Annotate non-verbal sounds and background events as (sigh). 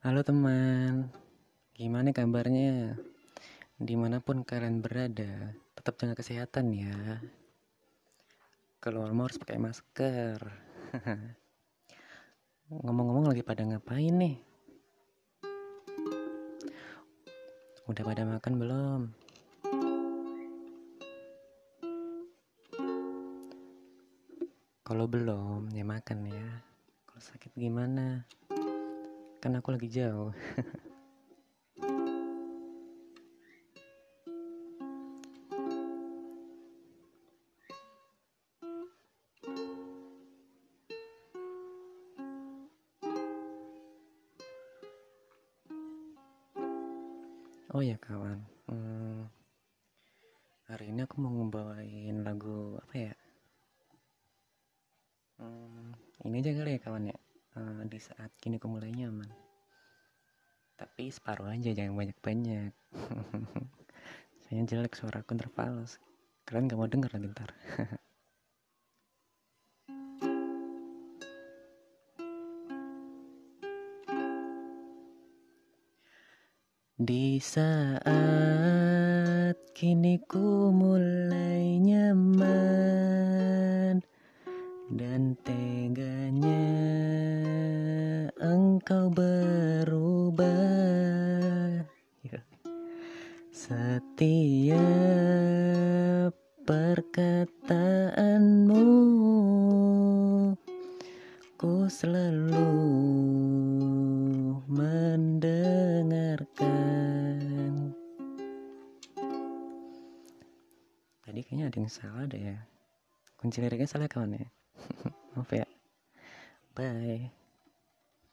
Halo teman, gimana kabarnya? Di mana pun kalian berada, tetap jaga kesehatan ya. Keluar mau harus pakai masker. (laughs) Ngomong-ngomong lagi pada ngapain nih? Udah pada makan belum? Kalau belum, ya makan ya. Kalau sakit gimana? Kan aku lagi jauh. Oh ya kawan. Hmm, hari ini aku mau ngebawain lagu apa ya? Hmm, ini aja kali ya kawan ya uh, di saat kini aku mulai nyaman. Tapi separuh aja jangan banyak-banyak (laughs) saya jelek suara aku terfalas kalian gak mau denger lagi ntar. (laughs) Di saat kini ku mulai nyaman dan teganya engkau berubah. Setiap perkataanmu ku selalu mendengarkan. Tadi kayaknya ada yang salah deh ya. Kunci liriknya salah kawan ya. (laughs) Maaf ya. Bye